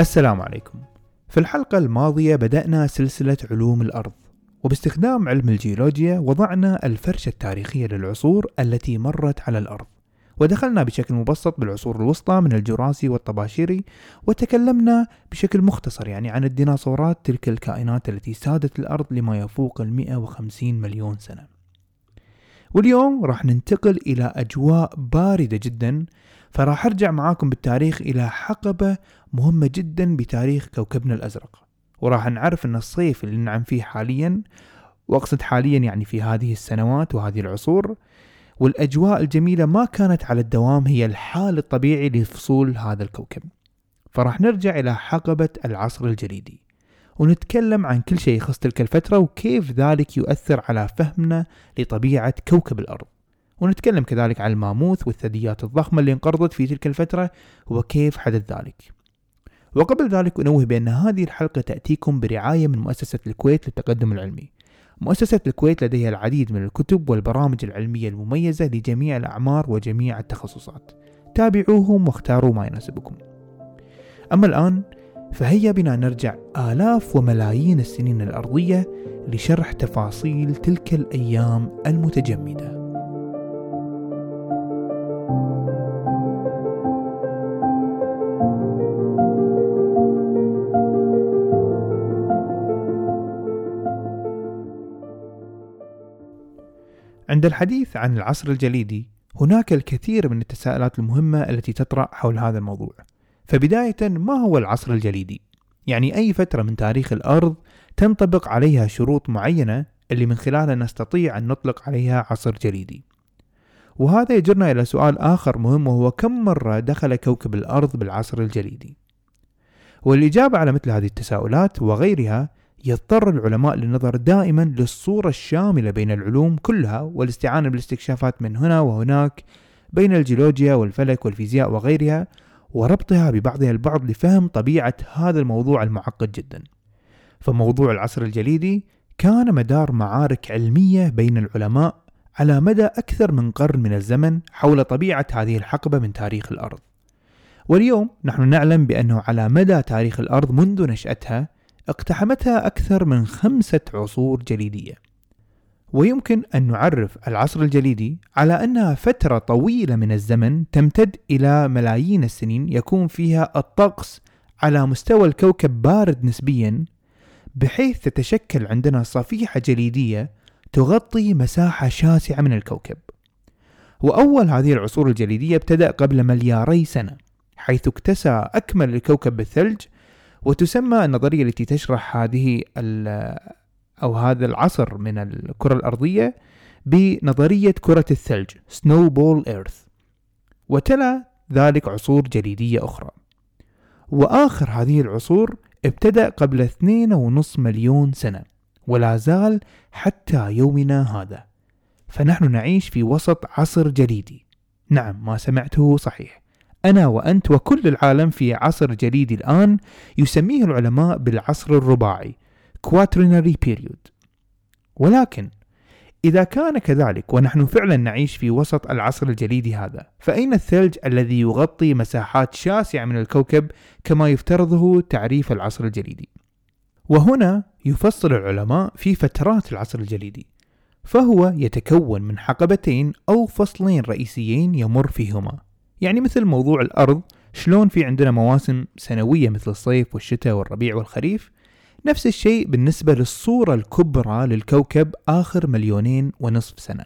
السلام عليكم. في الحلقة الماضية بدأنا سلسلة علوم الأرض وباستخدام علم الجيولوجيا وضعنا الفرشة التاريخية للعصور التي مرت على الأرض ودخلنا بشكل مبسط بالعصور الوسطى من الجراسي والطباشيري وتكلمنا بشكل مختصر يعني عن الديناصورات تلك الكائنات التي سادت الأرض لما يفوق المئة وخمسين مليون سنة. واليوم راح ننتقل إلى أجواء باردة جدا فراح أرجع معاكم بالتاريخ إلى حقبة مهمة جدا بتاريخ كوكبنا الأزرق. وراح نعرف أن الصيف اللي ننعم فيه حاليا وأقصد حاليا يعني في هذه السنوات وهذه العصور والأجواء الجميلة ما كانت على الدوام هي الحال الطبيعي لفصول هذا الكوكب. فراح نرجع إلى حقبة العصر الجليدي ونتكلم عن كل شيء يخص تلك الفترة وكيف ذلك يؤثر على فهمنا لطبيعة كوكب الأرض. ونتكلم كذلك عن الماموث والثدييات الضخمة اللي انقرضت في تلك الفترة وكيف حدث ذلك. وقبل ذلك أنوه بأن هذه الحلقة تأتيكم برعاية من مؤسسة الكويت للتقدم العلمي. مؤسسة الكويت لديها العديد من الكتب والبرامج العلمية المميزة لجميع الأعمار وجميع التخصصات. تابعوهم واختاروا ما يناسبكم. أما الآن فهيا بنا نرجع آلاف وملايين السنين الأرضية لشرح تفاصيل تلك الأيام المتجمدة. عند الحديث عن العصر الجليدي هناك الكثير من التساؤلات المهمة التي تطرأ حول هذا الموضوع. فبداية ما هو العصر الجليدي؟ يعني أي فترة من تاريخ الأرض تنطبق عليها شروط معينة اللي من خلالها نستطيع أن نطلق عليها عصر جليدي. وهذا يجرنا إلى سؤال آخر مهم وهو كم مرة دخل كوكب الأرض بالعصر الجليدي؟ والإجابة على مثل هذه التساؤلات وغيرها يضطر العلماء للنظر دائما للصورة الشاملة بين العلوم كلها والاستعانة بالاستكشافات من هنا وهناك بين الجيولوجيا والفلك والفيزياء وغيرها وربطها ببعضها البعض لفهم طبيعة هذا الموضوع المعقد جدا. فموضوع العصر الجليدي كان مدار معارك علمية بين العلماء على مدى أكثر من قرن من الزمن حول طبيعة هذه الحقبة من تاريخ الأرض. واليوم نحن نعلم بأنه على مدى تاريخ الأرض منذ نشأتها اقتحمتها أكثر من خمسة عصور جليدية. ويمكن أن نعرف العصر الجليدي على أنها فترة طويلة من الزمن تمتد إلى ملايين السنين يكون فيها الطقس على مستوى الكوكب بارد نسبيا بحيث تتشكل عندنا صفيحة جليدية تغطي مساحة شاسعة من الكوكب. وأول هذه العصور الجليدية ابتدأ قبل ملياري سنة حيث اكتسى أكمل الكوكب بالثلج وتسمى النظرية التي تشرح هذه أو هذا العصر من الكرة الأرضية بنظرية كرة الثلج Snowball Earth. وتلا ذلك عصور جليدية أخرى. وآخر هذه العصور ابتدأ قبل اثنين ونص مليون سنة ولا زال حتى يومنا هذا. فنحن نعيش في وسط عصر جليدي نعم ما سمعته صحيح. أنا وأنت وكل العالم في عصر جليدي الآن يسميه العلماء بالعصر الرباعي Quaternary Period. ولكن إذا كان كذلك ونحن فعلا نعيش في وسط العصر الجليدي هذا فأين الثلج الذي يغطي مساحات شاسعة من الكوكب كما يفترضه تعريف العصر الجليدي وهنا يفصل العلماء في فترات العصر الجليدي فهو يتكون من حقبتين أو فصلين رئيسيين يمر فيهما. يعني مثل موضوع الأرض شلون في عندنا مواسم سنوية مثل الصيف والشتاء والربيع والخريف؟ نفس الشيء بالنسبة للصورة الكبرى للكوكب آخر مليونين ونصف سنة.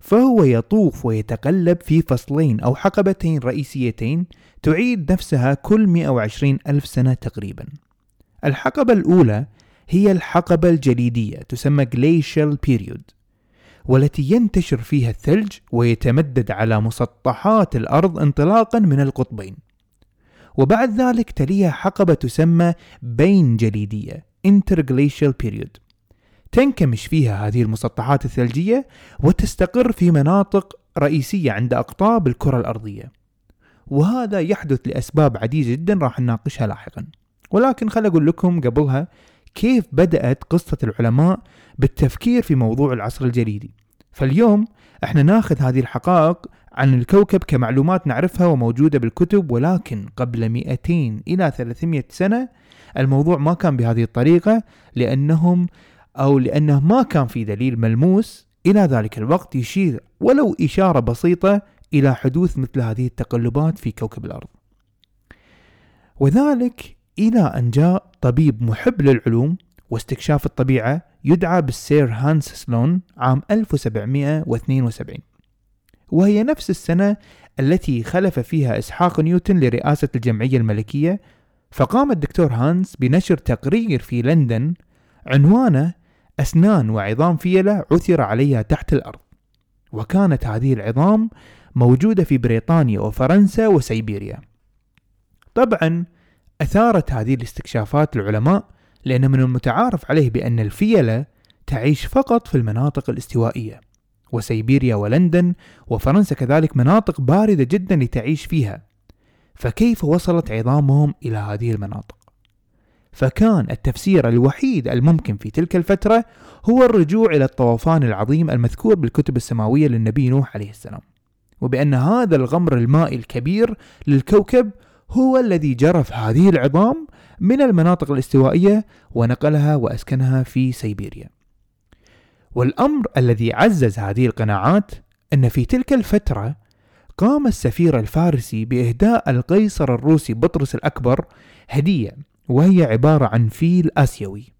فهو يطوف ويتقلب في فصلين أو حقبتين رئيسيتين تعيد نفسها كل 120 ألف سنة تقريبا. الحقبة الأولى هي الحقبة الجليدية تسمى Glacial Period. والتي ينتشر فيها الثلج ويتمدد على مسطحات الأرض انطلاقا من القطبين. وبعد ذلك تليها حقبة تسمى بين جليدية Interglacial Period. تنكمش فيها هذه المسطحات الثلجية وتستقر في مناطق رئيسية عند أقطاب الكرة الأرضية. وهذا يحدث لأسباب عديدة جدا راح نناقشها لاحقا. ولكن خل أقول لكم قبلها كيف بدأت قصة العلماء بالتفكير في موضوع العصر الجليدي فاليوم إحنا ناخذ هذه الحقائق عن الكوكب كمعلومات نعرفها وموجودة بالكتب ولكن قبل 200 إلى 300 سنة الموضوع ما كان بهذه الطريقة لأنهم أو لأنه ما كان في دليل ملموس. إلى ذلك الوقت يشير ولو إشارة بسيطة إلى حدوث مثل هذه التقلبات في كوكب الأرض. وذلك إلى أن جاء طبيب محب للعلوم واستكشاف الطبيعة يدعى بالسير هانس سلون عام 1772 وهي نفس السنة التي خلف فيها إسحاق نيوتن لرئاسة الجمعية الملكية فقام الدكتور هانس بنشر تقرير في لندن عنوانه أسنان وعظام فيلة عثر عليها تحت الأرض. وكانت هذه العظام موجودة في بريطانيا وفرنسا وسيبيريا. طبعا أثارت هذه الاستكشافات العلماء لأن من المتعارف عليه بأن الفيلة تعيش فقط في المناطق الاستوائية وسيبيريا ولندن وفرنسا كذلك مناطق باردة جدا لتعيش فيها فكيف وصلت عظامهم إلى هذه المناطق؟ فكان التفسير الوحيد الممكن في تلك الفترة هو الرجوع إلى الطوفان العظيم المذكور بالكتب السماوية للنبي نوح عليه السلام وبأن هذا الغمر المائي الكبير للكوكب هو الذي جرف هذه العظام من المناطق الاستوائية ونقلها وأسكنها في سيبيريا. والأمر الذي عزز هذه القناعات أن في تلك الفترة قام السفير الفارسي بإهداء القيصر الروسي بطرس الأكبر هدية وهي عبارة عن فيل آسيوي.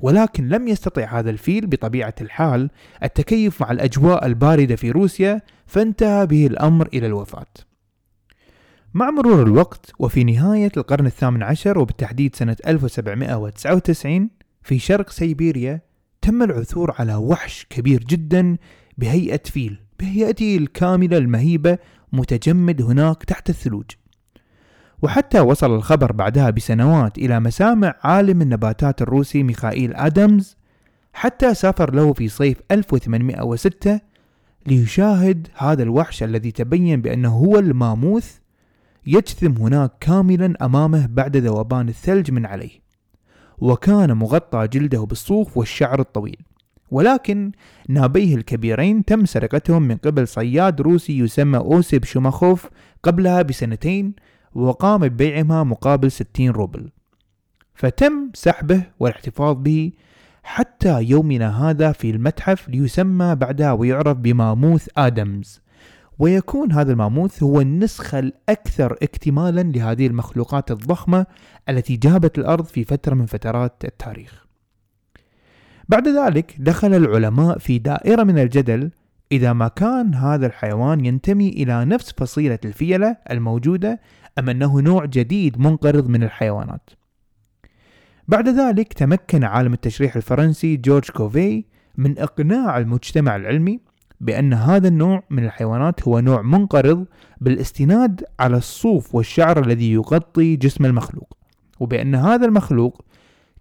ولكن لم يستطع هذا الفيل بطبيعة الحال التكيف مع الأجواء الباردة في روسيا فانتهى به الأمر إلى الوفاة. مع مرور الوقت وفي نهاية القرن الثامن عشر وبالتحديد سنة 1799 في شرق سيبيريا تم العثور على وحش كبير جدا بهيئة فيل بهيئته الكاملة المهيبة متجمد هناك تحت الثلوج. وحتى وصل الخبر بعدها بسنوات إلى مسامع عالم النباتات الروسي ميخائيل آدمز حتى سافر له في صيف 1806 ليشاهد هذا الوحش الذي تبين بأنه هو الماموث يجثم هناك كاملا أمامه بعد ذوبان الثلج من عليه وكان مغطى جلده بالصوف والشعر الطويل. ولكن نابيه الكبيرين تم سرقتهم من قبل صياد روسي يسمى أوسيب شوماخوف قبلها بسنتين وقام ببيعهما مقابل 60 روبل. فتم سحبه والاحتفاظ به حتى يومنا هذا في المتحف ليسمى بعدها ويعرف بماموث آدمز. ويكون هذا الماموث هو النسخة الأكثر اكتمالا لهذه المخلوقات الضخمة التي جابت الأرض في فترة من فترات التاريخ. بعد ذلك دخل العلماء في دائرة من الجدل إذا ما كان هذا الحيوان ينتمي إلى نفس فصيلة الفيلة الموجودة أم أنه نوع جديد منقرض من الحيوانات. بعد ذلك تمكن عالم التشريح الفرنسي جورج كوفي من إقناع المجتمع العلمي بأن هذا النوع من الحيوانات هو نوع منقرض بالاستناد على الصوف والشعر الذي يغطي جسم المخلوق. وبأن هذا المخلوق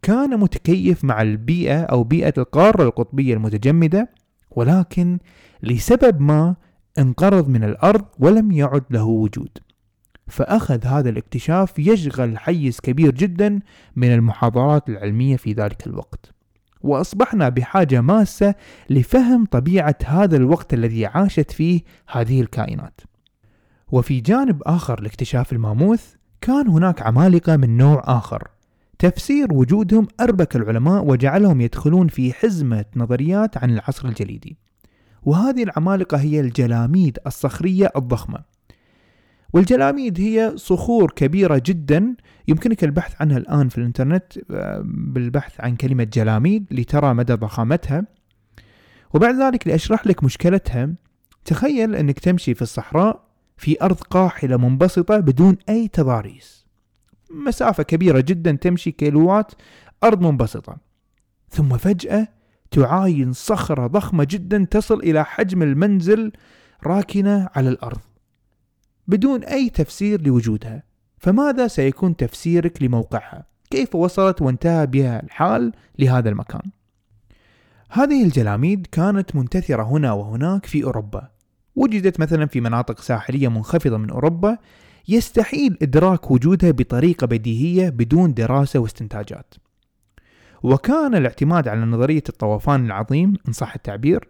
كان متكيف مع البيئة أو بيئة القارة القطبية المتجمدة ولكن لسبب ما انقرض من الأرض ولم يعد له وجود. فأخذ هذا الاكتشاف يشغل حيز كبير جدا من المحاضرات العلمية في ذلك الوقت. وأصبحنا بحاجة ماسة لفهم طبيعة هذا الوقت الذي عاشت فيه هذه الكائنات. وفي جانب آخر لاكتشاف الماموث كان هناك عمالقة من نوع آخر. تفسير وجودهم أربك العلماء وجعلهم يدخلون في حزمة نظريات عن العصر الجليدي. وهذه العمالقة هي الجلاميد الصخرية الضخمة. والجلاميد هي صخور كبيرة جدا. يمكنك البحث عنها الآن في الإنترنت آه، بالبحث عن كلمة جلاميد لترى مدى ضخامتها. وبعد ذلك لأشرح لك مشكلتها تخيل أنك تمشي في الصحراء في أرض قاحلة منبسطة بدون أي تضاريس. مسافة كبيرة جدا تمشي كيلوات أرض منبسطة. ثم فجأة تعاين صخرة ضخمة جدا تصل إلى حجم المنزل راكنة على الأرض. بدون أي تفسير لوجودها فماذا سيكون تفسيرك لموقعها؟ كيف وصلت وانتهى بها الحال لهذا المكان؟ هذه الجلاميد كانت منتثرة هنا وهناك في أوروبا وجدت مثلا في مناطق ساحلية منخفضة من أوروبا يستحيل إدراك وجودها بطريقة بديهية بدون دراسة واستنتاجات وكان الاعتماد على نظرية الطوفان العظيم إن صح التعبير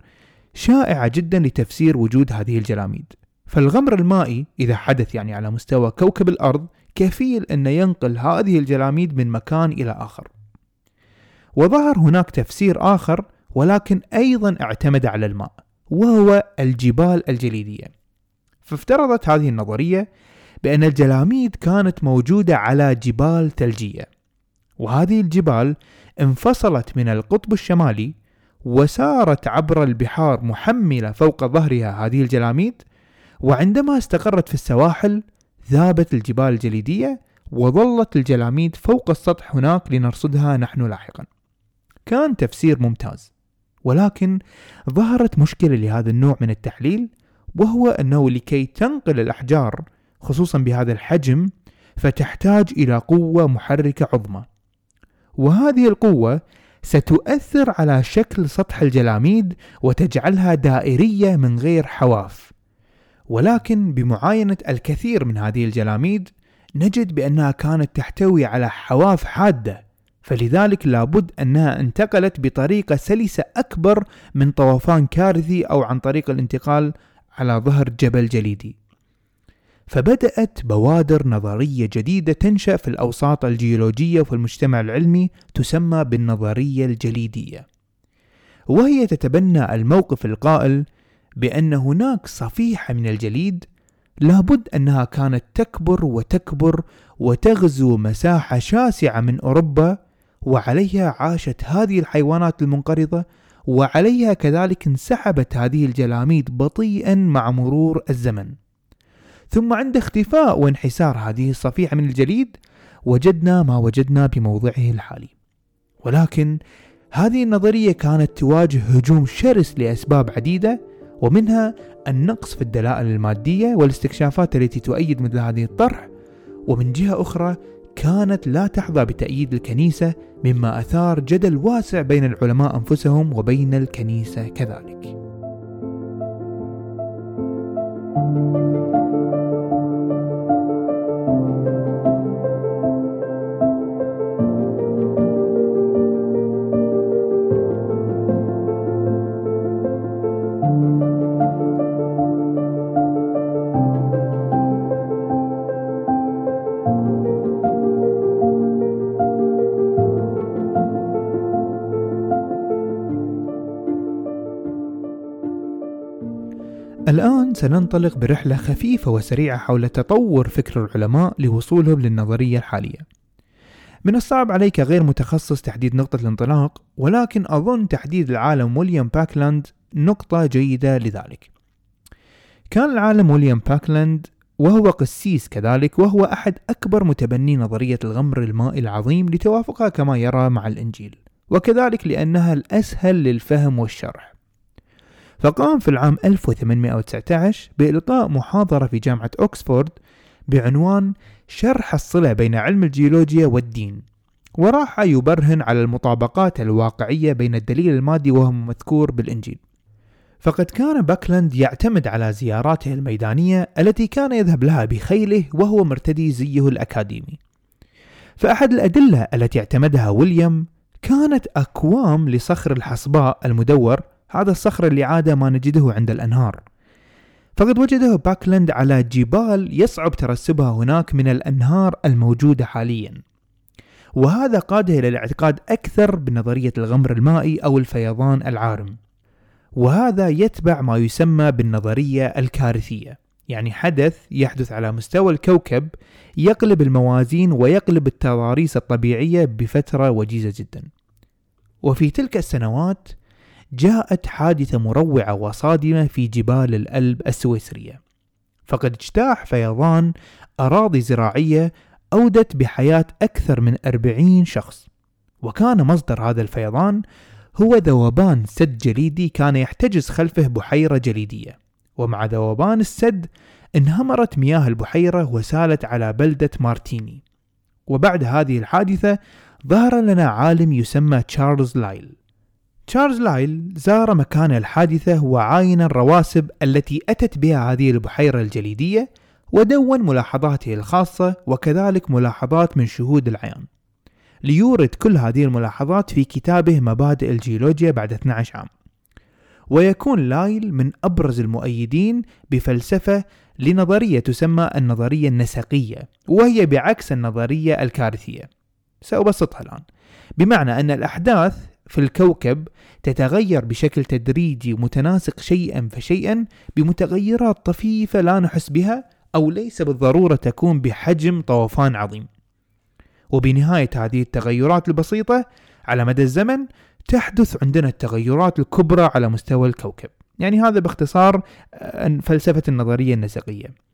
شائعة جدا لتفسير وجود هذه الجلاميد فالغمر المائي إذا حدث يعني على مستوى كوكب الأرض كفيل أن ينقل هذه الجلاميد من مكان إلى آخر. وظهر هناك تفسير آخر ولكن أيضا اعتمد على الماء وهو الجبال الجليدية. فافترضت هذه النظرية بأن الجلاميد كانت موجودة على جبال ثلجية وهذه الجبال انفصلت من القطب الشمالي وسارت عبر البحار محملة فوق ظهرها هذه الجلاميد وعندما استقرت في السواحل ذابت الجبال الجليدية وظلت الجلاميد فوق السطح هناك لنرصدها نحن لاحقا. كان تفسير ممتاز ولكن ظهرت مشكلة لهذا النوع من التحليل وهو أنه لكي تنقل الأحجار خصوصا بهذا الحجم فتحتاج إلى قوة محركة عظمى. وهذه القوة ستؤثر على شكل سطح الجلاميد وتجعلها دائرية من غير حواف. ولكن بمعاينة الكثير من هذه الجلاميد نجد بأنها كانت تحتوي على حواف حادة فلذلك لابد أنها انتقلت بطريقة سلسة أكبر من طوفان كارثي أو عن طريق الانتقال على ظهر جبل جليدي. فبدأت بوادر نظرية جديدة تنشأ في الأوساط الجيولوجية وفي المجتمع العلمي تسمى بالنظرية الجليدية. وهي تتبنى الموقف القائل بأن هناك صفيحة من الجليد لابد أنها كانت تكبر وتكبر وتغزو مساحة شاسعة من أوروبا وعليها عاشت هذه الحيوانات المنقرضة وعليها كذلك انسحبت هذه الجلاميد بطيئا مع مرور الزمن. ثم عند اختفاء وانحسار هذه الصفيحة من الجليد وجدنا ما وجدنا بموضعه الحالي. ولكن هذه النظرية كانت تواجه هجوم شرس لأسباب عديدة ومنها النقص في الدلائل المادية والاستكشافات التي تؤيد مثل هذه الطرح ومن جهة أخرى كانت لا تحظى بتأييد الكنيسة مما أثار جدل واسع بين العلماء أنفسهم وبين الكنيسة كذلك. الآن سننطلق برحلة خفيفة وسريعة حول تطور فكر العلماء لوصولهم للنظرية الحالية. من الصعب عليك غير متخصص تحديد نقطة الانطلاق، ولكن أظن تحديد العالم ويليام باكلاند نقطة جيدة لذلك. كان العالم ويليام باكلاند وهو قسيس كذلك وهو أحد أكبر متبني نظرية الغمر المائي العظيم لتوافقها كما يرى مع الإنجيل، وكذلك لأنها الأسهل للفهم والشرح. فقام في العام 1819 بإلقاء محاضرة في جامعة أكسفورد بعنوان شرح الصلة بين علم الجيولوجيا والدين وراح يبرهن على المطابقات الواقعية بين الدليل المادي وهو مذكور بالإنجيل. فقد كان باكلاند يعتمد على زياراته الميدانية التي كان يذهب لها بخيله وهو مرتدي زيه الأكاديمي. فأحد الأدلة التي اعتمدها ويليام كانت أكوام لصخر الحصباء المدور هذا الصخر اللي عادة ما نجده عند الأنهار. فقد وجده باكلاند على جبال يصعب ترسبها هناك من الأنهار الموجودة حاليا. وهذا قاده إلى الاعتقاد أكثر بنظرية الغمر المائي أو الفيضان العارم. وهذا يتبع ما يسمى بالنظرية الكارثية يعني حدث يحدث على مستوى الكوكب يقلب الموازين ويقلب التضاريس الطبيعية بفترة وجيزة جدا. وفي تلك السنوات جاءت حادثة مروعة وصادمة في جبال الألب السويسرية. فقد اجتاح فيضان أراضي زراعية أودت بحياة أكثر من أربعين شخص. وكان مصدر هذا الفيضان هو ذوبان سد جليدي كان يحتجز خلفه بحيرة جليدية. ومع ذوبان السد انهمرت مياه البحيرة وسالت على بلدة مارتيني. وبعد هذه الحادثة ظهر لنا عالم يسمى تشارلز لايل. تشارلز لايل زار مكان الحادثة وعاين الرواسب التي أتت بها هذه البحيرة الجليدية ودون ملاحظاته الخاصة وكذلك ملاحظات من شهود العيان. ليورد كل هذه الملاحظات في كتابه مبادئ الجيولوجيا بعد 12 عام. ويكون لايل من أبرز المؤيدين بفلسفة لنظرية تسمى النظرية النسقية وهي بعكس النظرية الكارثية. سأبسطها الآن. بمعنى أن الأحداث في الكوكب تتغير بشكل تدريجي متناسق شيئا فشيئا بمتغيرات طفيفة لا نحس بها أو ليس بالضرورة تكون بحجم طوفان عظيم. وبنهاية هذه التغيرات البسيطة على مدى الزمن تحدث عندنا التغيرات الكبرى على مستوى الكوكب. يعني هذا باختصار آه، فلسفة النظرية النسقية.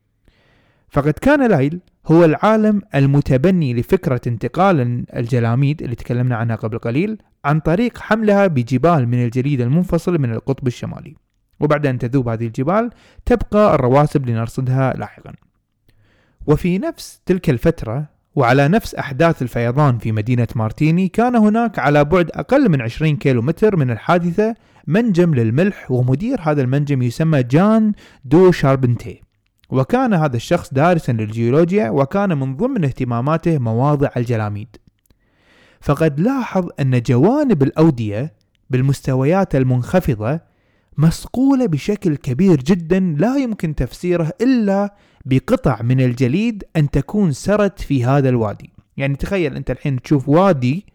فقد كان لايل هو العالم المتبني لفكرة انتقال الجلاميد اللي تكلمنا عنها قبل قليل عن طريق حملها بجبال من الجليد المنفصل من القطب الشمالي. وبعد أن تذوب هذه الجبال تبقى الرواسب لنرصدها لاحقا. وفي نفس تلك الفترة وعلى نفس أحداث الفيضان في مدينة مارتيني كان هناك على بعد أقل من 20 كيلو متر من الحادثة منجم للملح ومدير هذا المنجم يسمى جان دو شاربنتي. وكان هذا الشخص دارسا للجيولوجيا وكان من ضمن اهتماماته مواضع الجلاميد. فقد لاحظ أن جوانب الأودية بالمستويات المنخفضة مصقولة بشكل كبير جدا لا يمكن تفسيره إلا بقطع من الجليد أن تكون سرت في هذا الوادي. يعني تخيل أنت الحين تشوف وادي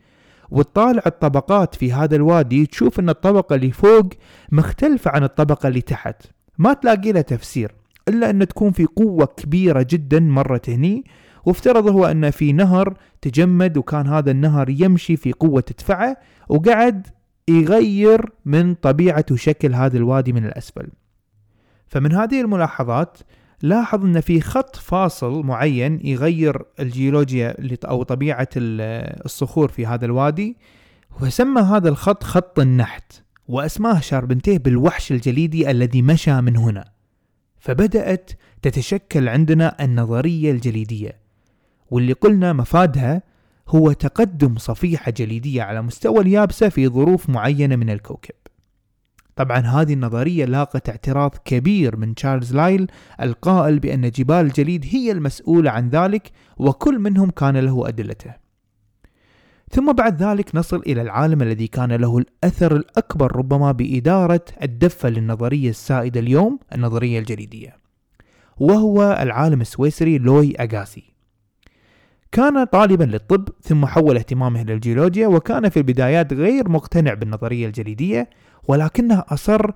وتطالع الطبقات في هذا الوادي تشوف أن الطبقة اللي فوق مختلفة عن الطبقة اللي تحت. ما تلاقي لها تفسير إلا أن تكون في قوة كبيرة جدا مرت هني وافترض هو أن في نهر تجمد وكان هذا النهر يمشي في قوة تدفعه وقعد يغير من طبيعة وشكل هذا الوادي من الأسفل. فمن هذه الملاحظات لاحظ أن في خط فاصل معين يغير الجيولوجيا أو طبيعة الصخور في هذا الوادي وسمى هذا الخط خط النحت وأسماه شاربنتيه بالوحش الجليدي الذي مشى من هنا. فبدأت تتشكل عندنا النظرية الجليدية. واللي قلنا مفادها هو تقدم صفيحة جليدية على مستوى اليابسة في ظروف معينة من الكوكب. طبعا هذه النظرية لاقت اعتراض كبير من تشارلز لايل القائل بأن جبال الجليد هي المسؤولة عن ذلك وكل منهم كان له أدلته. ثم بعد ذلك نصل إلى العالم الذي كان له الأثر الأكبر ربما بإدارة الدفة للنظرية السائدة اليوم النظرية الجليدية وهو العالم السويسري لوي أغاسي. كان طالبا للطب ثم حول اهتمامه للجيولوجيا وكان في البدايات غير مقتنع بالنظرية الجليدية ولكنه أصر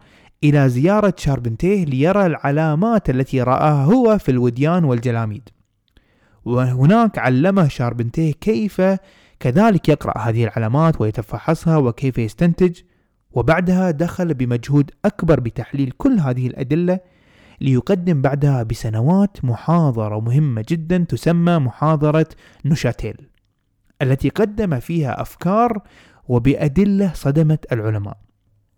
إلى زيارة شاربنتيه ليرى العلامات التي رآها هو في الوديان والجلاميد. وهناك علمه شاربنتيه كيف كذلك يقرأ هذه العلامات ويتفحصها وكيف يستنتج وبعدها دخل بمجهود أكبر بتحليل كل هذه الأدلة ليقدم بعدها بسنوات محاضرة مهمة جدا تسمى محاضرة نوشاتيل التي قدم فيها أفكار وبأدلة صدمت العلماء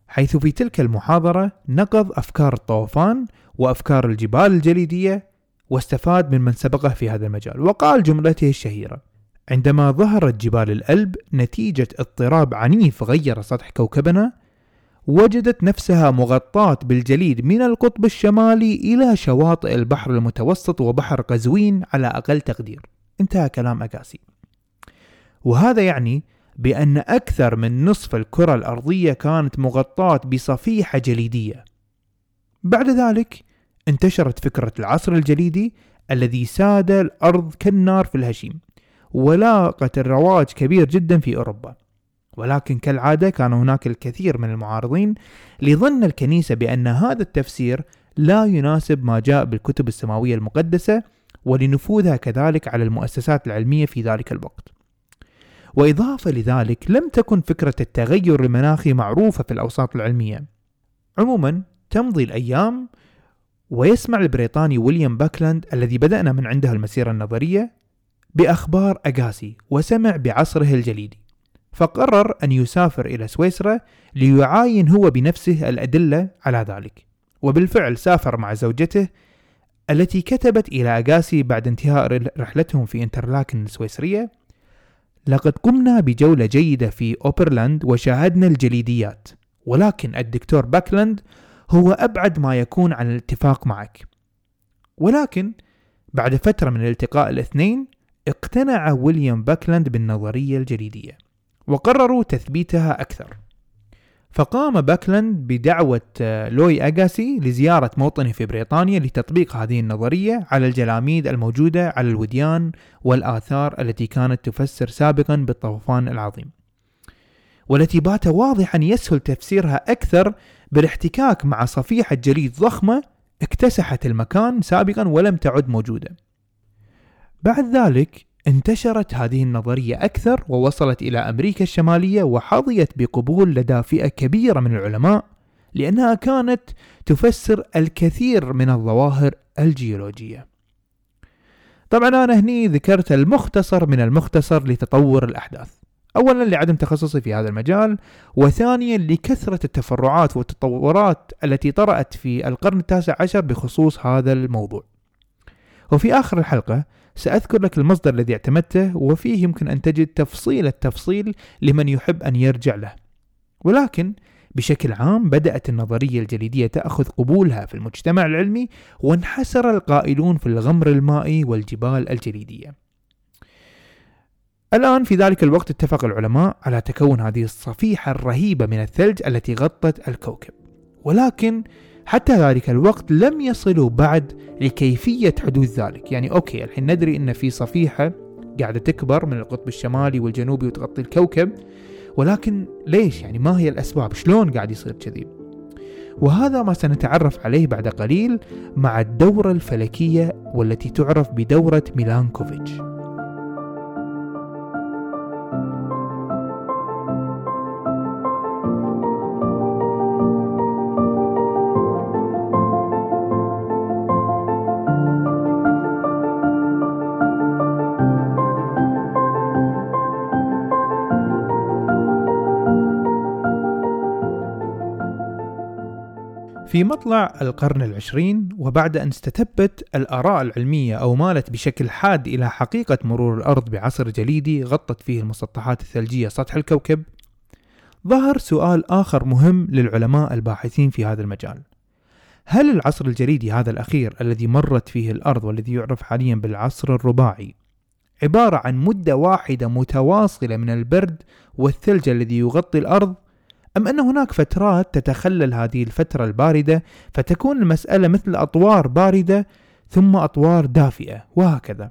حيث في تلك المحاضرة نقض أفكار الطوفان وأفكار الجبال الجليدية واستفاد من من سبقه في هذا المجال. وقال جملته الشهيرة عندما ظهرت جبال الألب نتيجة اضطراب عنيف غير سطح كوكبنا وجدت نفسها مغطاة بالجليد من القطب الشمالي إلى شواطئ البحر المتوسط وبحر قزوين على أقل تقدير. انتهى كلام أكاسي. وهذا يعني بأن أكثر من نصف الكرة الأرضية كانت مغطاة بصفيحة جليدية. بعد ذلك انتشرت فكرة العصر الجليدي الذي ساد الأرض كالنار في الهشيم ولاقت الرواج كبير جدا في أوروبا. ولكن كالعادة كان هناك الكثير من المعارضين لظن الكنيسة بأن هذا التفسير لا يناسب ما جاء بالكتب السماوية المقدسة ولنفوذها كذلك على المؤسسات العلمية في ذلك الوقت. وإضافة لذلك لم تكن فكرة التغير المناخي معروفة في الأوساط العلمية. عموما تمضي الأيام ويسمع البريطاني ويليام باكلاند الذي بدأنا من عنده المسيرة النظرية بأخبار أغاسي وسمع بعصره الجليدي فقرر أن يسافر إلى سويسرا ليعاين هو بنفسه الأدلة على ذلك. وبالفعل سافر مع زوجته التي كتبت إلى أغاسي بعد انتهاء رحلتهم في إنترلاكن السويسرية لقد قمنا بجولة جيدة في أوبرلاند وشاهدنا الجليديات ولكن الدكتور باكلاند هو أبعد ما يكون عن الاتفاق معك. ولكن بعد فترة من الالتقاء الاثنين اقتنع ويليام باكلاند بالنظرية الجليدية. وقرروا تثبيتها أكثر. فقام باكلاند بدعوة آه، لوي أغاسي لزيارة موطنه في بريطانيا لتطبيق هذه النظرية على الجلاميد الموجودة على الوديان والآثار التي كانت تفسر سابقا بالطوفان العظيم. والتي بات واضحا يسهل تفسيرها أكثر بالاحتكاك مع صفيحة جليد ضخمة اكتسحت المكان سابقا ولم تعد موجودة. بعد ذلك انتشرت هذه النظرية أكثر ووصلت إلى أمريكا الشمالية وحظيت بقبول لدى فئة كبيرة من العلماء لأنها كانت تفسر الكثير من الظواهر الجيولوجية. طبعا أنا هني ذكرت المختصر من المختصر لتطور الأحداث. أولا لعدم تخصصي في هذا المجال وثانيا لكثرة التفرعات والتطورات التي طرأت في القرن التاسع عشر بخصوص هذا الموضوع. وفي آخر الحلقة سأذكر لك المصدر الذي اعتمدته وفيه يمكن أن تجد تفصيل التفصيل لمن يحب أن يرجع له. ولكن بشكل عام بدأت النظرية الجليدية تأخذ قبولها في المجتمع العلمي وانحسر القائلون في الغمر المائي والجبال الجليدية. الآن في ذلك الوقت اتفق العلماء على تكون هذه الصفيحة الرهيبة من الثلج التي غطت الكوكب. ولكن حتى ذلك الوقت لم يصلوا بعد لكيفية حدوث ذلك. يعني أوكي الحين ندري أن في صفيحة قاعدة تكبر من القطب الشمالي والجنوبي وتغطي الكوكب ولكن ليش؟ يعني ما هي الأسباب؟ شلون قاعد يصير كذي؟ وهذا ما سنتعرف عليه بعد قليل مع الدورة الفلكية والتي تعرف بدورة ميلانكوفيتش. في مطلع القرن العشرين وبعد أن استتبت الآراء العلمية أو مالت بشكل حاد إلى حقيقة مرور الأرض بعصر جليدي غطت فيه المسطحات الثلجية سطح الكوكب ظهر سؤال آخر مهم للعلماء الباحثين في هذا المجال. هل العصر الجليدي هذا الأخير الذي مرت فيه الأرض والذي يعرف حاليا بالعصر الرباعي عبارة عن مدة واحدة متواصلة من البرد والثلج الذي يغطي الأرض أم أن هناك فترات تتخلل هذه الفترة الباردة فتكون المسألة مثل أطوار باردة ثم أطوار دافئة وهكذا.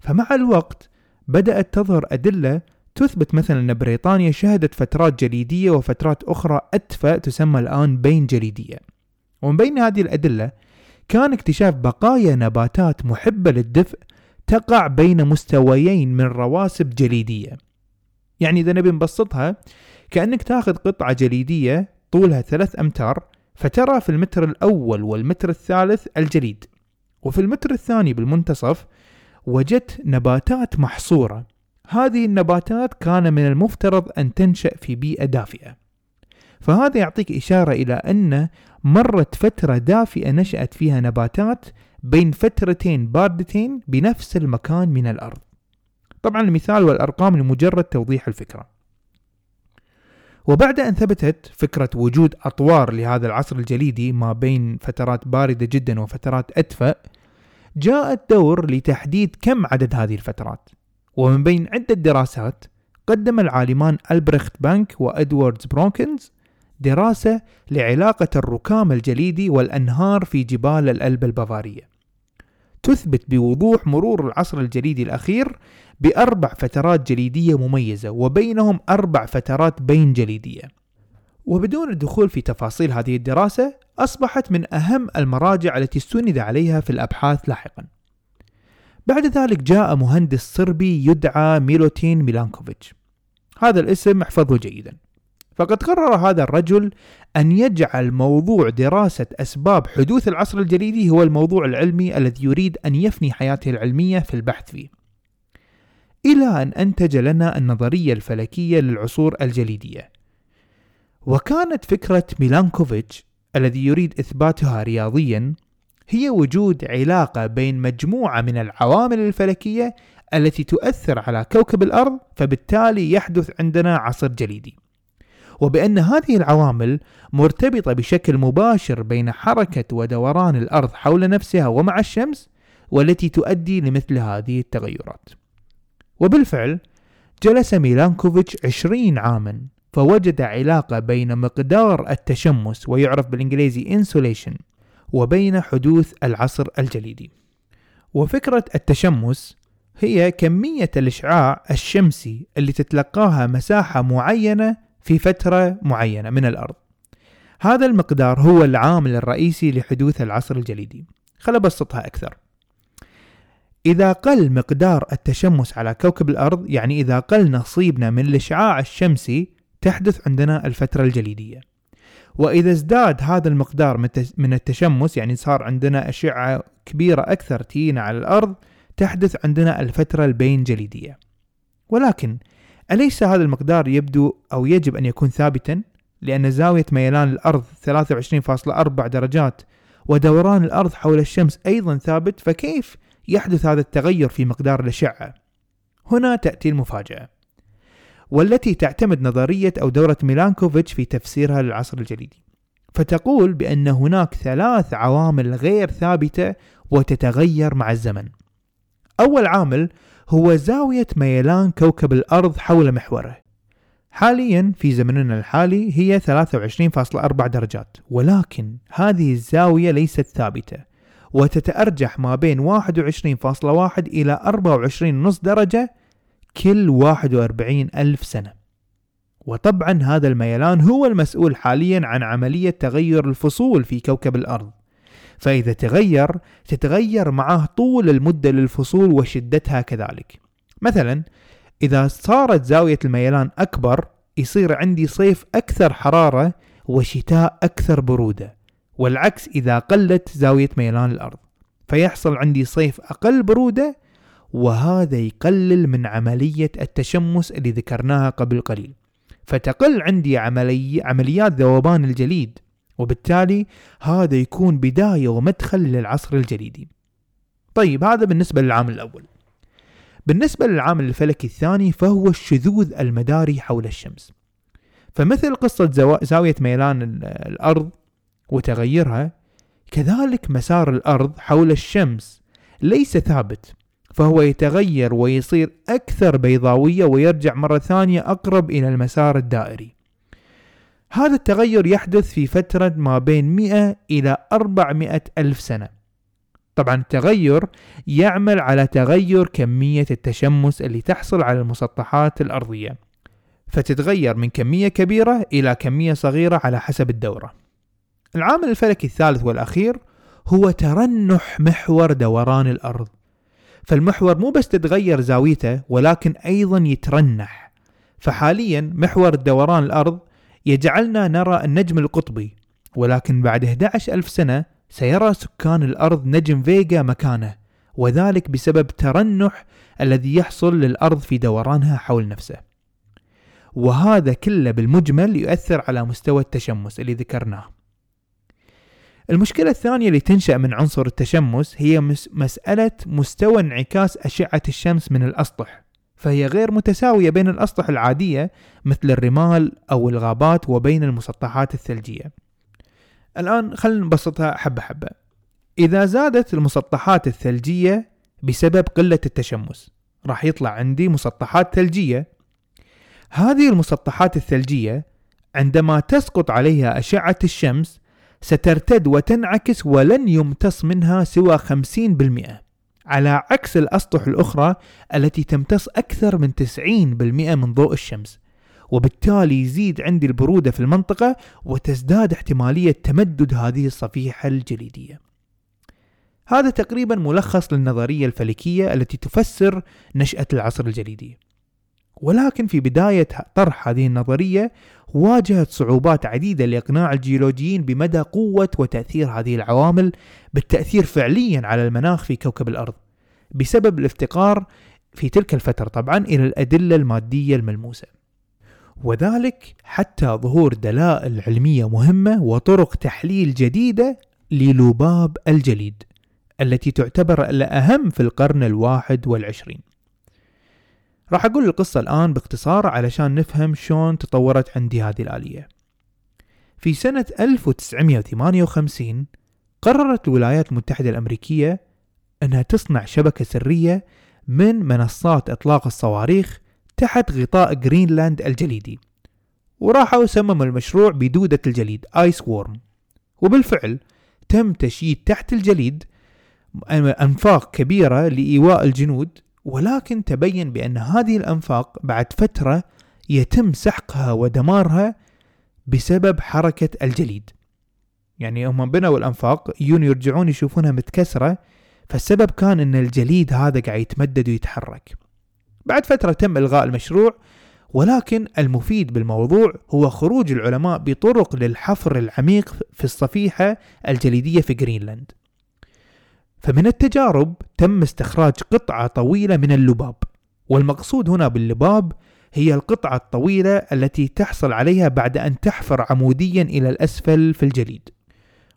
فمع الوقت بدأت تظهر أدلة تثبت مثلا أن بريطانيا شهدت فترات جليدية وفترات أخرى أدفى تسمى الآن بين جليدية. ومن بين هذه الأدلة كان اكتشاف بقايا نباتات محبة للدفء تقع بين مستويين من رواسب جليدية. يعني إذا نبي نبسطها كأنك تاخذ قطعة جليدية طولها ثلاث أمتار فترى في المتر الأول والمتر الثالث الجليد. وفي المتر الثاني بالمنتصف وجدت نباتات محصورة. هذه النباتات كان من المفترض أن تنشأ في بيئة دافئة. فهذا يعطيك إشارة إلى أن مرت فترة دافئة نشأت فيها نباتات بين فترتين باردتين بنفس المكان من الأرض. طبعا المثال والأرقام لمجرد توضيح الفكرة. وبعد أن ثبتت فكرة وجود أطوار لهذا العصر الجليدي ما بين فترات باردة جدا وفترات أدفأ جاء الدور لتحديد كم عدد هذه الفترات. ومن بين عدة دراسات قدم العالمان ألبرخت بانك وأدواردز بروكنز دراسة لعلاقة الركام الجليدي والأنهار في جبال الألب البافارية. تثبت بوضوح مرور العصر الجليدي الأخير بأربع فترات جليدية مميزة وبينهم أربع فترات بين جليدية. وبدون الدخول في تفاصيل هذه الدراسة أصبحت من أهم المراجع التي استند عليها في الأبحاث لاحقا. بعد ذلك جاء مهندس صربي يدعى ميلوتين ميلانكوفيتش. هذا الاسم احفظه جيدا. فقد قرر هذا الرجل أن يجعل موضوع دراسة أسباب حدوث العصر الجليدي هو الموضوع العلمي الذي يريد أن يفني حياته العلمية في البحث فيه. إلى أن أنتج لنا النظرية الفلكية للعصور الجليدية. وكانت فكرة ميلانكوفيتش الذي يريد إثباتها رياضيا هي وجود علاقة بين مجموعة من العوامل الفلكية التي تؤثر على كوكب الأرض فبالتالي يحدث عندنا عصر جليدي. وبأن هذه العوامل مرتبطة بشكل مباشر بين حركة ودوران الأرض حول نفسها ومع الشمس والتي تؤدي لمثل هذه التغيرات. وبالفعل جلس ميلانكوفيتش عشرين عاما فوجد علاقة بين مقدار التشمس ويعرف بالإنجليزي insulation وبين حدوث العصر الجليدي. وفكرة التشمس هي كمية الإشعاع الشمسي اللي تتلقاها مساحة معينة في فترة معينة من الأرض. هذا المقدار هو العامل الرئيسي لحدوث العصر الجليدي. خل أبسطها أكثر. إذا قل مقدار التشمس على كوكب الأرض يعني إذا قل نصيبنا من الإشعاع الشمسي تحدث عندنا الفترة الجليدية. وإذا ازداد هذا المقدار من التشمس يعني صار عندنا أشعة كبيرة أكثر تينا على الأرض تحدث عندنا الفترة البين جليدية. ولكن أليس هذا المقدار يبدو أو يجب أن يكون ثابتا؟ لأن زاوية ميلان الأرض 23.4 درجات ودوران الأرض حول الشمس أيضا ثابت فكيف يحدث هذا التغير في مقدار الأشعة؟ هنا تأتي المفاجأة. والتي تعتمد نظرية أو دورة ميلانكوفيتش في تفسيرها للعصر الجليدي فتقول بأن هناك ثلاث عوامل غير ثابتة وتتغير مع الزمن. أول عامل هو زاوية ميلان كوكب الأرض حول محوره. حاليا في زمننا الحالي هي 23.4 درجات ولكن هذه الزاوية ليست ثابتة وتتأرجح ما بين 21.1 إلى 24.5 درجة كل 41 ألف سنة. وطبعا هذا الميلان هو المسؤول حاليا عن عملية تغير الفصول في كوكب الأرض. فإذا تغير تتغير معه طول المدة للفصول وشدتها كذلك. مثلا إذا صارت زاوية الميلان أكبر يصير عندي صيف أكثر حرارة وشتاء أكثر برودة والعكس إذا قلت زاوية ميلان الأرض. فيحصل عندي صيف أقل برودة وهذا يقلل من عملية التشمس اللي ذكرناها قبل قليل. فتقل عندي عملي عمليات ذوبان الجليد. وبالتالي هذا يكون بداية ومدخل للعصر الجليدي طيب هذا بالنسبة للعامل الأول. بالنسبة للعامل الفلكي الثاني فهو الشذوذ المداري حول الشمس. فمثل قصة زاوية ميلان الأرض وتغيرها كذلك مسار الأرض حول الشمس ليس ثابت فهو يتغير ويصير أكثر بيضاوية ويرجع مرة ثانية أقرب إلى المسار الدائري. هذا التغير يحدث في فترة ما بين 100 إلى 400 ألف سنة. طبعا التغير يعمل على تغير كمية التشمس اللي تحصل على المسطحات الأرضية. فتتغير من كمية كبيرة إلى كمية صغيرة على حسب الدورة. العامل الفلكي الثالث والأخير هو ترنح محور دوران الأرض. فالمحور مو بس تتغير زاويته ولكن أيضا يترنح. فحاليا محور دوران الأرض يجعلنا نرى النجم القطبي ولكن بعد 11 ألف سنة سيرى سكان الأرض نجم فيجا مكانه وذلك بسبب ترنح الذي يحصل للأرض في دورانها حول نفسه. وهذا كله بالمجمل يؤثر على مستوى التشمس اللي ذكرناه. المشكلة الثانية اللي تنشأ من عنصر التشمس هي مسألة مستوى انعكاس أشعة الشمس من الأسطح. فهي غير متساوية بين الأسطح العادية مثل الرمال أو الغابات وبين المسطحات الثلجية. الآن خلينا نبسطها حبة حبة. إذا زادت المسطحات الثلجية بسبب قلة التشمس راح يطلع عندي مسطحات ثلجية. هذه المسطحات الثلجية عندما تسقط عليها أشعة الشمس سترتد وتنعكس ولن يمتص منها سوى 50% على عكس الأسطح الأخرى التي تمتص أكثر من 90% من ضوء الشمس وبالتالي يزيد عندي البرودة في المنطقة وتزداد احتمالية تمدد هذه الصفيحة الجليدية. هذا تقريبا ملخص للنظرية الفلكية التي تفسر نشأة العصر الجليدي. ولكن في بداية طرح هذه النظرية واجهت صعوبات عديدة لإقناع الجيولوجيين بمدى قوة وتأثير هذه العوامل بالتأثير فعليا على المناخ في كوكب الأرض بسبب الافتقار في تلك الفترة طبعا إلى الأدلة المادية الملموسة. وذلك حتى ظهور دلائل علمية مهمة وطرق تحليل جديدة للباب الجليد التي تعتبر الأهم في القرن الواحد والعشرين. راح أقول القصة الآن باختصار علشان نفهم شلون تطورت عندي هذه الآلية. في سنة 1958 قررت الولايات المتحدة الأمريكية أنها تصنع شبكة سرية من منصات إطلاق الصواريخ تحت غطاء جرينلاند الجليدي وراحوا سمموا المشروع بدودة الجليد Ice Worm. وبالفعل تم تشييد تحت الجليد أنفاق كبيرة لإيواء الجنود ولكن تبين بأن هذه الأنفاق بعد فترة يتم سحقها ودمارها بسبب حركة الجليد. يعني هم بنوا الأنفاق يجون يرجعون يشوفونها متكسرة فالسبب كان أن الجليد هذا قاعد يتمدد ويتحرك. بعد فترة تم إلغاء المشروع ولكن المفيد بالموضوع هو خروج العلماء بطرق للحفر العميق في الصفيحة الجليدية في جرينلاند. فمن التجارب تم استخراج قطعة طويلة من اللباب والمقصود هنا باللباب هي القطعة الطويلة التي تحصل عليها بعد أن تحفر عموديا إلى الأسفل في الجليد.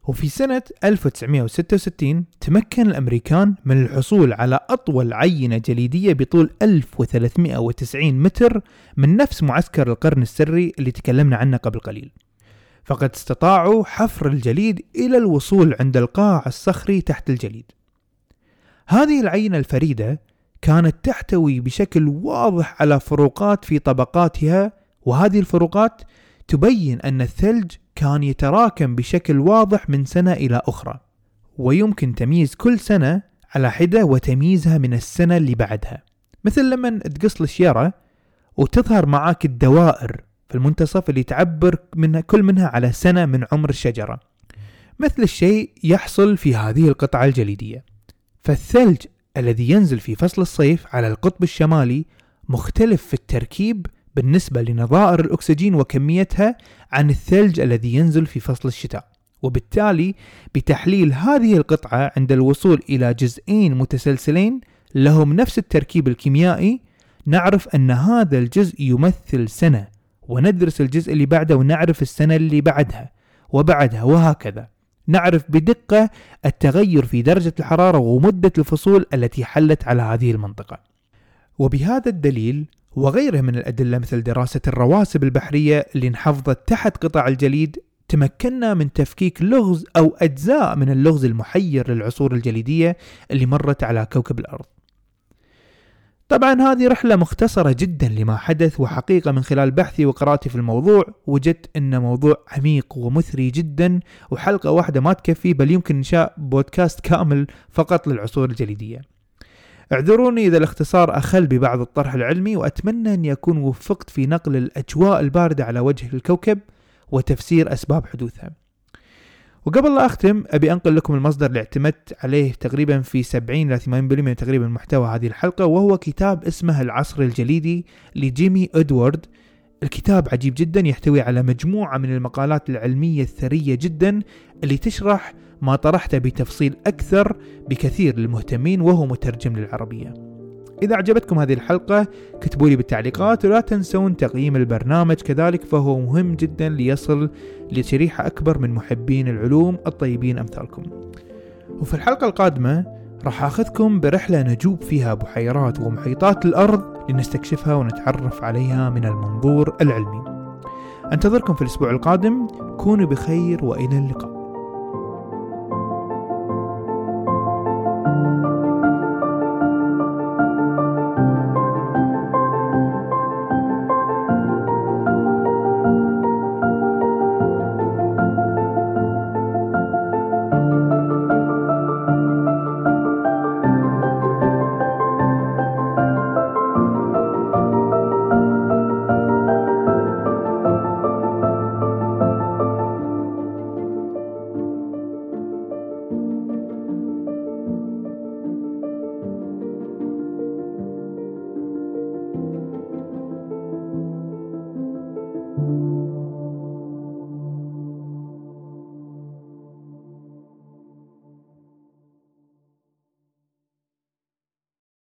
وفي سنة 1966 تمكن الأمريكان من الحصول على أطول عينة جليدية بطول 1390 متر من نفس معسكر القرن السري اللي تكلمنا عنه قبل قليل. فقد استطاعوا حفر الجليد إلى الوصول عند القاع الصخري تحت الجليد. هذه العينة الفريدة كانت تحتوي بشكل واضح على فروقات في طبقاتها وهذه الفروقات تبين أن الثلج كان يتراكم بشكل واضح من سنة إلى أخرى ويمكن تمييز كل سنة على حدة وتمييزها من السنة اللي بعدها. مثل لما تقص الشيرة وتظهر معاك الدوائر في المنتصف اللي تعبر منها كل منها على سنة من عمر الشجرة. مثل الشيء يحصل في هذه القطعة الجليدية. فالثلج الذي ينزل في فصل الصيف على القطب الشمالي مختلف في التركيب بالنسبة لنظائر الأكسجين وكميتها عن الثلج الذي ينزل في فصل الشتاء. وبالتالي بتحليل هذه القطعة عند الوصول إلى جزئين متسلسلين لهم نفس التركيب الكيميائي نعرف أن هذا الجزء يمثل سنة وندرس الجزء اللي بعده ونعرف السنة اللي بعدها وبعدها وهكذا. نعرف بدقة التغير في درجة الحرارة ومدة الفصول التي حلت على هذه المنطقة. وبهذا الدليل وغيره من الأدلة مثل دراسة الرواسب البحرية اللي انحفظت تحت قطع الجليد تمكنا من تفكيك لغز أو أجزاء من اللغز المحير للعصور الجليدية اللي مرت على كوكب الأرض. طبعا هذه رحلة مختصرة جدا لما حدث وحقيقة من خلال بحثي وقراءتي في الموضوع. وجدت أن موضوع عميق ومثري جدا وحلقة واحدة ما تكفي بل يمكن إنشاء بودكاست كامل فقط للعصور الجليدية. اعذروني إذا الاختصار أخل ببعض الطرح العلمي وأتمنى أن يكون وفقت في نقل الأجواء الباردة على وجه الكوكب وتفسير أسباب حدوثها. وقبل لا أختم أبي أنقل لكم المصدر اللي اعتمدت عليه تقريبا في 70 إلى 80% تقريبا محتوى هذه الحلقة وهو كتاب اسمه العصر الجليدي لجيمي إدوارد. الكتاب عجيب جدا يحتوي على مجموعة من المقالات العلمية الثرية جدا اللي تشرح ما طرحته بتفصيل أكثر بكثير للمهتمين وهو مترجم للعربية. إذا أعجبتكم هذه الحلقة كتبوا لي بالتعليقات ولا تنسون تقييم البرنامج. كذلك فهو مهم جدا ليصل لشريحة أكبر من محبين العلوم الطيبين أمثالكم. وفي الحلقة القادمة راح أخذكم برحلة نجوب فيها بحيرات ومحيطات الأرض لنستكشفها ونتعرف عليها من المنظور العلمي. أنتظركم في الأسبوع القادم. كونوا بخير وإلى اللقاء.